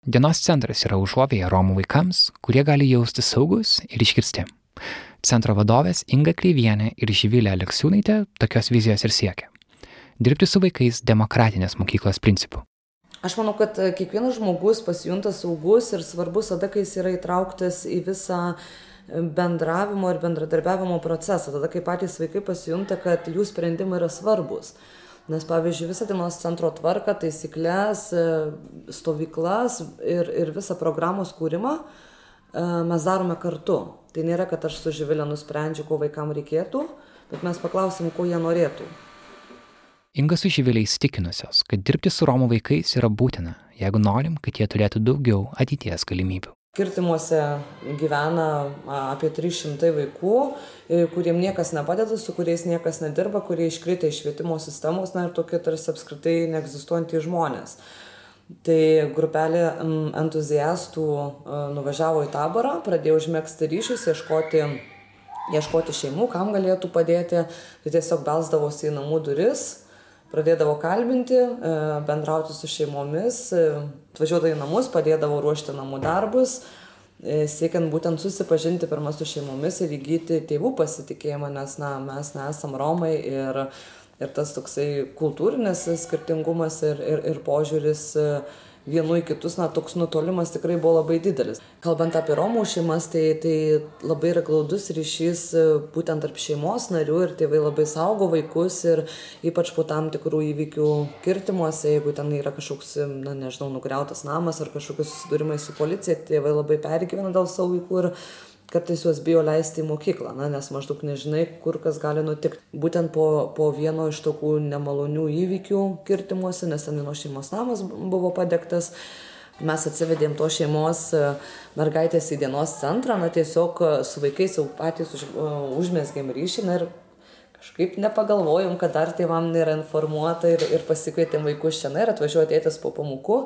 Dienos centras yra užuovėje Romų vaikams, kurie gali jausti saugus ir iškirsti. Centro vadovės Inga Kreivienė ir Živilė Aleksiūnaitė tokios vizijos ir siekia. Dirbti su vaikais demokratinės mokyklos principu. Aš manau, kad e, kiekvienas žmogus pasijunta saugus ir svarbus tada, kai jis yra įtrauktas į visą e, bendravimo ir bendradarbiavimo procesą, tada kai patys vaikai pasijunta, kad jų sprendimai yra svarbus. Nes pavyzdžiui, visą dienos centro tvarką, taisyklės, stovyklas ir, ir visą programos kūrimą e, mes darome kartu. Tai nėra, kad aš su Živilė nusprendžiu, ko vaikams reikėtų, bet mes paklausim, ko jie norėtų. Inga su Živilė įstikinusios, kad dirbti su Romų vaikais yra būtina, jeigu norim, kad jie turėtų daugiau ateities galimybių. Kirtimuose gyvena apie 300 vaikų, kuriem niekas nepadeda, su kuriais niekas nedirba, kurie iškritę iš švietimo sistemos, na ir tokie tarsi apskritai neegzistuojantys žmonės. Tai grupelė entuziastų nuvažiavo į taborą, pradėjo užmėgsti ryšius, ieškoti, ieškoti šeimų, kam galėtų padėti, tai tiesiog belsdavosi į namų duris pradėdavo kalbinti, e, bendrauti su šeimomis, e, atvažiuodavo į namus, padėdavo ruošti namų darbus, e, siekiant būtent susipažinti pirmą su šeimomis ir įgyti tėvų pasitikėjimą, nes na, mes nesam Romai ir, ir tas toksai kultūrinis skirtingumas ir, ir, ir požiūris vienų į kitus, na, toks nutolimas tikrai buvo labai didelis. Kalbant apie Romų šeimas, tai, tai labai yra glaudus ryšys e, būtent tarp šeimos narių ir tėvai labai saugo vaikus ir ypač po tam tikrų įvykių kirtimuose, jeigu ten yra kažkoks, na, nežinau, nugriautas namas ar kažkokius susidūrimai su policija, tėvai labai pergyvena dėl savo vaikų ir kartais juos bijo leisti į mokyklą, na, nes maždaug nežinai, kur kas gali nutikti. Būtent po, po vieno iš tokių nemalonių įvykių kirtimuose, nes ten vieno šeimos namas buvo padegtas, mes atsivedėm to šeimos e, mergaitės į dienos centrą, na tiesiog su vaikais jau patys už, e, užmėsgėm ryšį na, ir kažkaip nepagalvojom, kad dar tėvam nėra informuota ir, ir pasikvietėm vaikus čia ir atvažiuoja tėtis po pamokų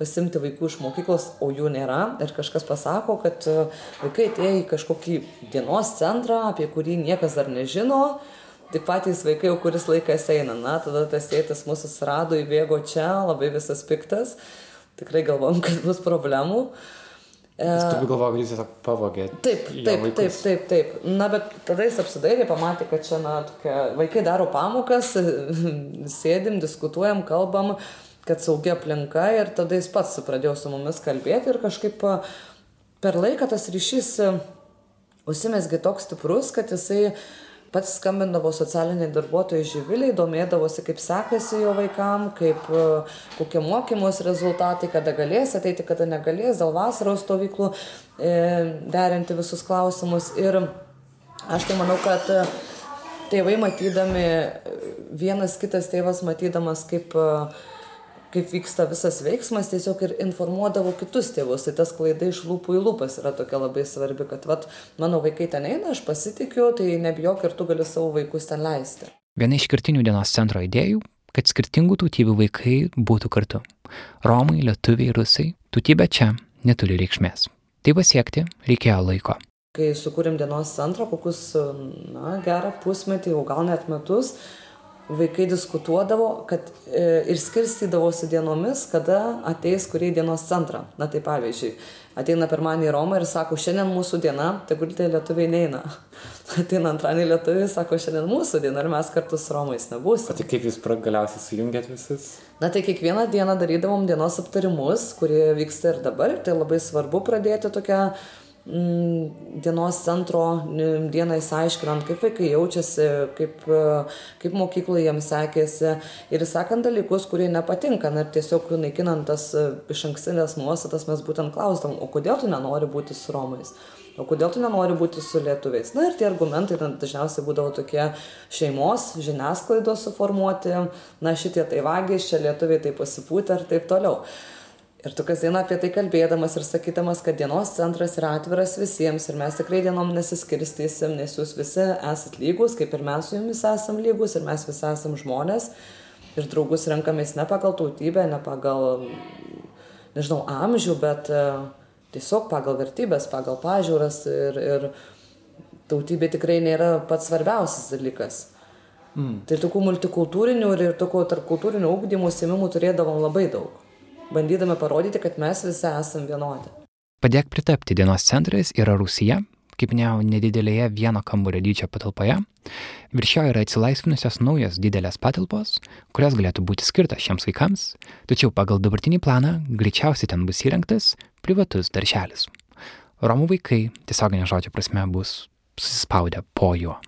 pasimti vaikų iš mokyklos, o jų nėra. Ir kažkas pasako, kad e, vaikai atėjo į kažkokį dienos centrą, apie kurį niekas dar nežino. Tik patys vaikai jau kuris laikas eina. Na, tada tas tėtis mūsų surado, įbėgo čia, labai visas piktas. Tikrai galvom, kad bus problemų. Jis turbūt galvoja, kad jis tiesiog pavogė. Taip, taip, taip, taip, taip. Na, bet tada jis apsidairė, pamatė, kad čia, na, tokia, vaikai daro pamokas, sėdim, diskutuojam, kalbam kad saugi aplinka ir tada jis pats pradėjo su mumis kalbėti ir kažkaip per laiką tas ryšys užsimesgi toks stiprus, kad jisai pats skambindavo socialiniai darbuotojai živiliai, domėdavosi, kaip sekasi jo vaikam, kaip e, kokie mokymus rezultatai, kada galės ateiti, kada negalės, dėl vasaros stovyklų e, derinti visus klausimus. Ir aš tai manau, kad e, tėvai matydami, vienas kitas tėvas matydamas, kaip kaip vyksta visas veiksmas, tiesiog ir informuodavo kitus tėvus. Tai tas klaida iš lūpų į lūpas yra tokia labai svarbi, kad vat, mano vaikai ten eina, aš pasitikiu, tai nebijok ir tu gali savo vaikus ten leisti. Viena iš kertinių dienos centro idėjų kad skirtingų tautybių vaikai būtų kartu. Romai, lietuviai, rusai, tautybė čia neturi reikšmės. Tai pasiekti reikėjo laiko. Kai sukūrėm dienos centrą, kokius, na, gerą pusmetį, o gal net metus, vaikai diskutuodavo kad e, ir skirstydavosi dienomis, kada ateis kurie į dienos centrą. Na tai pavyzdžiui, ateina pirmąjį į Romą ir sako, šiandien mūsų diena, tegul tie lietuviai neina. Ateina antrąjį lietuviai, sako, šiandien mūsų diena ir mes kartu su Romais nebūsime. Tai kaip jūs galiausiai sujungėt visus? Na tai kiekvieną dieną darydavom dienos aptarimus, kurie vyksta ir dabar, tai labai svarbu pradėti tokią dienos centro dieną įsiaiškinant, kaip vaikai jaučiasi, kaip, kaip mokykloje jiems sekėsi ir sakant dalykus, kurie nepatinka, ir tiesiog naikinant tas iš ankstinės nuostatas mes būtent klausdom, o kodėl tu nenori būti su Romais? O kodėl tu nenori būti su lietuviais? Na ir tie argumentai dažniausiai būdavo tokie šeimos, žiniasklaidos suformuoti, na šitie tai vagys, čia lietuviai tai pasipūtė ir taip toliau. Ir tu kasdien apie tai kalbėdamas ir sakydamas, kad dienos centras yra atviras visiems ir mes tikrai dienom nesiskirstysim, nes jūs visi esat lygus, kaip ir mes su jumis esam lygus ir mes visi esam žmonės. Ir draugus renkamės ne pagal tautybę, ne pagal, nežinau, amžių, bet e, tiesiog pagal vertybės, pagal pažiūras ir, ir tautybė tikrai nėra pats svarbiausias dalykas. Mm. Tai tokių multikultūrinių ir tokių tarpkultūrinių ūkdymų simimų turėdavom labai daug bandydami parodyti, kad mes visi esame vienodi. Padėk pritapti dienos centrais yra Rusija, kaip minėjau, nedidelėje vieno kambario dydžio patalpoje. Virš jo yra atsilaisvinusios naujos didelės patalpos, kurios galėtų būti skirtos šiems vaikams, tačiau pagal dabartinį planą greičiausiai ten bus įrengtas privatus darželis. Romų vaikai tiesioginė žodžio prasme bus susispaudę po juo.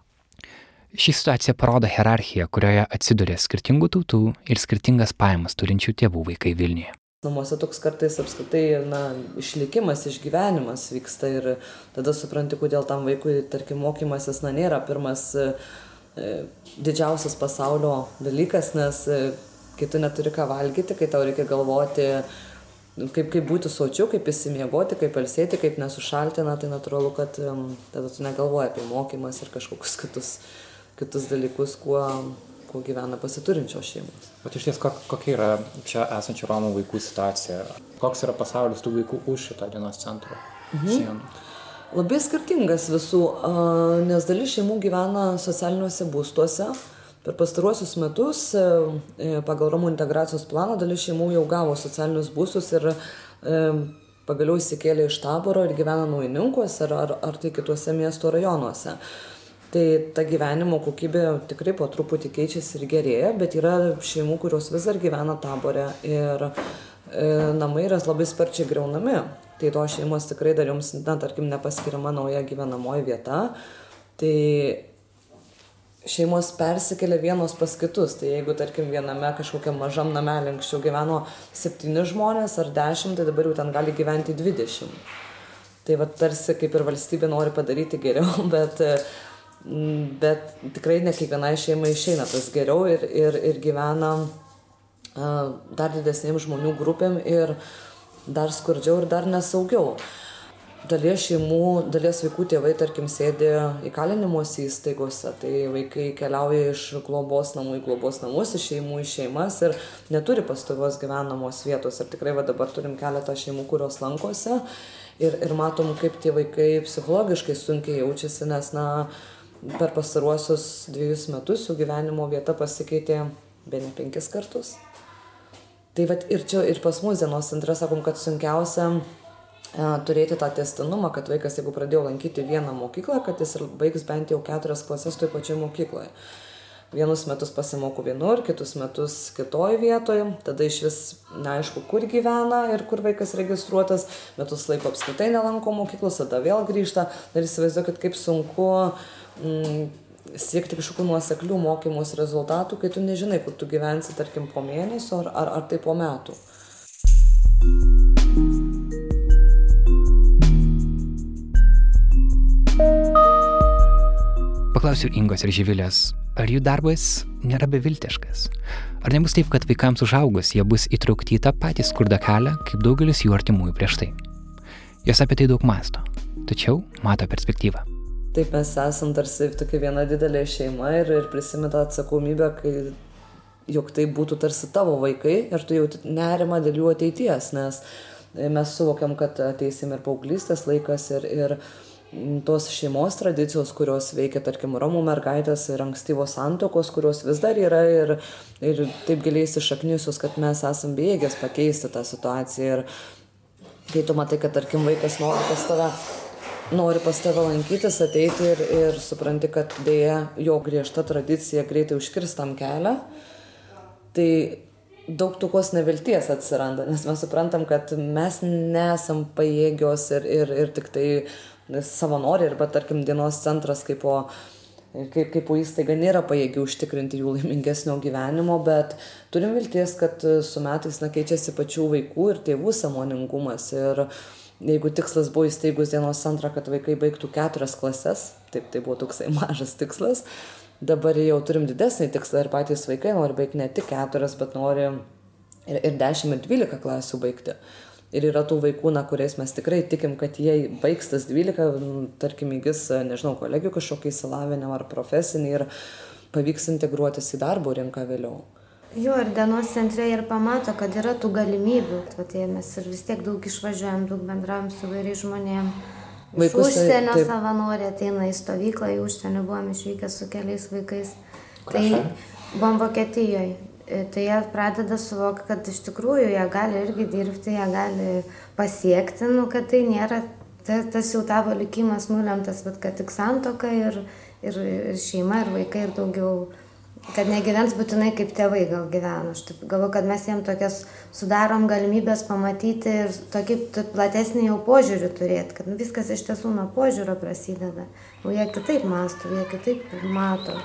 Ši situacija parodo hierarchiją, kurioje atsiduria skirtingų tautų ir skirtingas pajamas turinčių tėvų vaikai Vilniuje namuose toks kartais apskritai na išlikimas išgyvenimas vyksta ir tada supranti kodėl tam vaikui tarkim mokymasis na nėra pirmas e, didžiausias pasaulio dalykas nes e, kai tu neturi ką valgyti kai tau reikia galvoti kaip kaip būti sočiu kaip išsimiegoti kaip pailsėti kaip nesušalti na tai natūralu kad tada tu negalvoji apie mokymąsi ir kažkokius kitus kitus dalykus kuo kuo gyvena pasiturinčios šeimos. Bet iš ties, kokia yra čia esančių Romų vaikų situacija? Koks yra pasaulis tų vaikų už šitą dienos centro mhm. sienų? Labai skirtingas visų, nes dalis šeimų gyvena socialiniuose būstuose. Per pastaruosius metus e, pagal Romų integracijos planą dalis šeimų jau gavo socialinius būstus ir e, pagaliau įsikėlė iš taboro ir gyvena naujininkuose ar, ar, ar tai kituose miesto rajonuose tai ta gyvenimo kokybė tikrai po truputį keičiasi ir gerėja, bet yra šeimų, kurios vis dar gyvena tabore ir e, namai yra labai sparčiai greunami. Tai to šeimos tikrai dar jums, na, tarkim, nepaskiriama nauja gyvenamoji vieta. Tai šeimos persikelia vienos pas kitus. Tai jeigu, tarkim, viename kažkokiam mažam namelį anksčiau gyveno septyni žmonės ar dešimt, tai dabar jau ten gali gyventi dvidešimt. Tai va tarsi kaip ir valstybė nori padaryti geriau, bet bet tikrai ne kiekvienai šeimai išeina tas geriau ir, ir, ir gyvena dar didesnėm žmonių grupėm ir dar skurdžiau ir dar nesaugiau. Dalies šeimų, dalies vaikų tėvai, tarkim, sėdi įkalinimuose įstaigose, tai vaikai keliauja iš globos namų į globos namus, iš šeimų į šeimas ir neturi pastovios gyvenamos vietos. Ir tikrai va, dabar turim keletą šeimų, kurios lankosi ir, ir matom, kaip tie vaikai psichologiškai sunkiai jaučiasi, nes, na, uh, per pastaruosius dviejus metus jų gyvenimo vieta pasikeitė be ne penkis kartus. Tai vat ir čia ir pas mus dienos centre sakom, kad sunkiausia e, turėti tą testinumą, kad vaikas, jeigu pradėjo lankyti vieną mokyklą, kad jis baigs bent jau keturias klases toj pačioj mokykloje. Vienus metus pasimokau vienur, kitus metus kitoj vietoje, tada iš vis neaišku, kur gyvena ir kur vaikas registruotas, metus laiko apskritai nelanko mokyklos, tada vėl grįžta. Ir įsivaizduokit, kaip sunku mm, siekti kažkokių nuoseklių mokymus rezultatų, kai tu nežinai, kur tu gyvensi, tarkim, po mėnesio ar, ar, ar tai po metų. Paklausiu Ingos ir Živilės, ar jų darbas nėra beviltiškas? Ar nebus taip, kad vaikams užaugus jie bus įtraukti į tą patį skurdą kelią, kaip daugelis jų artimųjų prieš tai? Jos apie tai daug masto, tačiau mato perspektyvą. Taip mes esam tarsi tokia viena didelė šeima ir, ir prisimeta atsakomybę, kai jog tai būtų tarsi tavo vaikai ir tu jauti nerimą dėl jų ateities, nes mes suvokiam, kad ateisim ir paauglystės laikas ir, ir tos šeimos tradicijos, kurios veikia, tarkim, Romų mergaitės ir ankstyvos santokos, kurios vis dar yra ir, ir taip giliai įsišaknysius, kad mes esam bėgęs pakeisti tą situaciją. Ir kai tu matai, kad, tarkim, vaikas nori pas tave nori pas tave lankytis, ateiti ir, ir supranti, kad dėja jo griežta tradicija greitai užkirstam kelią, tai daug tokios nevilties atsiranda, nes mes suprantam, kad mes nesam pajėgios ir, ir, ir tik tai savanoriai arba tarkim dienos centras kaip po kaip, kaip po įstaiga nėra pajėgi užtikrinti jų laimingesnio gyvenimo, bet turim vilties, kad su metais na, keičiasi pačių vaikų ir tėvų samoningumas. Ir jeigu tikslas buvo įsteigus dienos centrą, kad vaikai baigtų keturias klases, taip tai buvo toksai mažas tikslas, dabar jau turim didesnį tikslą ir patys vaikai nori baigti ne tik keturias, bet nori ir, ir 10 ir 12 klasių baigti. Ir yra tų vaikų, na, kuriais mes tikrai tikim, kad jie baigs tas 12, tarkim, įgis, nežinau, kolegijų kažkokį įsilavinimą ar profesinį ir pavyks integruotis į darbo rinką vėliau. Jo, ir dienos centre ir pamato, kad yra tų galimybių. Vat, mes ir vis tiek daug išvažiuojam, daug bendravom su vairiais žmonėmis. Vaikus, iš užsienio taip. savanoriai ateina į stovyklą, į užsienį buvom išvykę su keliais vaikais. Kur tai buvom Vokietijoje. Tai jie pradeda suvokti, kad iš tikrųjų jie gali irgi dirbti, jie gali pasiekti, nu, kad tai nėra ta, tas jau tavo likimas nulemtas, bet kad tik santoka ir, ir, ir šeima, ir vaikai, ir daugiau, kad negyvens būtinai kaip tėvai gal gyvena. Aš taip galvoju, kad mes jiems tokias sudarom galimybės pamatyti ir tokį platesnį jau požiūrį turėti, kad nu, viskas iš tiesų nuo požiūrio prasideda. O jie kitaip masto, jie kitaip mato.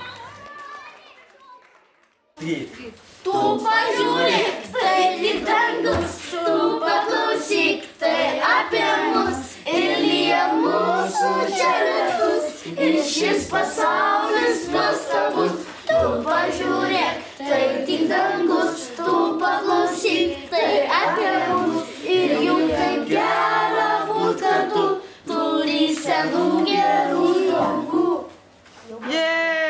Tu pažiūrėk, tai lyg dangus, tu paklausyk, tai apie mus ir lyja mūsų čia lietus. Ir šis pasaulis nuostabus, tu pažiūrėk, tai tik dangus, tu paklausyk, tai apie mus ir jų taip gera būt kartu, turi senų gerų jėgų. Yeah!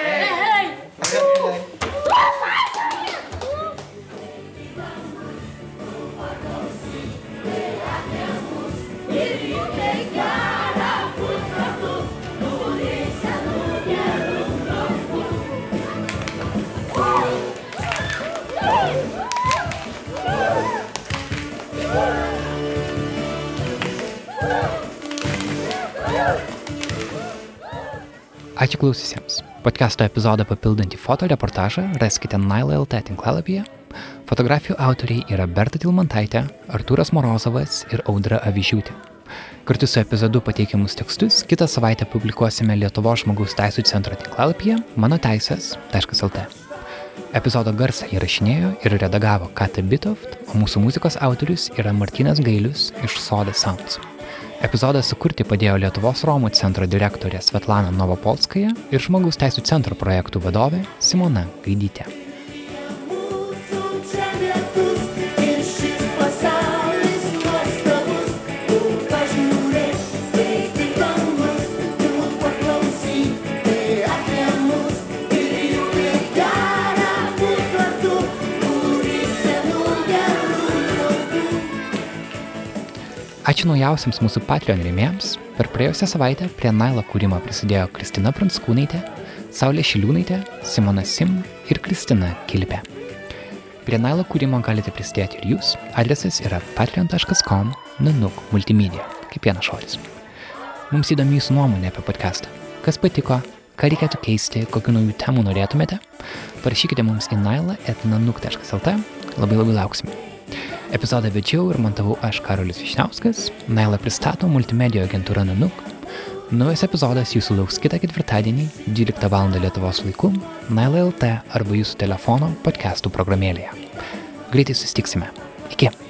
Ačiū klausysiams. Podcast'o epizodą papildantį fotoreportažą raskite Naila.lt tinklalapyje. Fotografijų autoriai yra Berta Tilmantaitė, Artūras Morozovas ir Audra Avižiūtė. Kartu su epizodu pateikiamus tekstus kitą savaitę publikuosime Lietuvo žmogaus teisų centro tinklalapyje mano teisės.lt. Epizodo garsą įrašinėjo ir redagavo Kata Bitoft, o mūsų muzikos autorius yra Martinas Gailius iš Soda Sounds. Epizodą sukurti padėjo Lietuvos Romų centro direktorė Svetlana Novopolskaja ir žmogaus teisų centro projektų vadovė Simona Gaidytė. Ačiū naujausiams mūsų Patreon rėmėjams. Per praėjusią savaitę prie Nailo kūrimo prisidėjo Kristina Pranskūnaitė, Saulė Šiliūnaitė, Simona Sim ir Kristina Kilpė. Prie Nailo kūrimo galite prisidėti ir jūs. Adresas yra patreon.com nanuk multimedia, kaip vienas žodis. Mums įdomi jūsų nuomonė apie podcastą. Kas patiko, ką reikėtų keisti, kokiu naujų temų norėtumėte, parašykite mums į naila.nanuk.lt, labai labai lauksime. Epizodą vedžiau ir montavau aš Karolis Višniauskas, Naila pristato multimedijų agentūra Nanuk. Naujas epizodas jūsų lauks kitą ketvirtadienį, 12 val. Lietuvos laiku, Naila LT arba jūsų telefono podcastų programėlėje. Greitai susitiksime. Iki.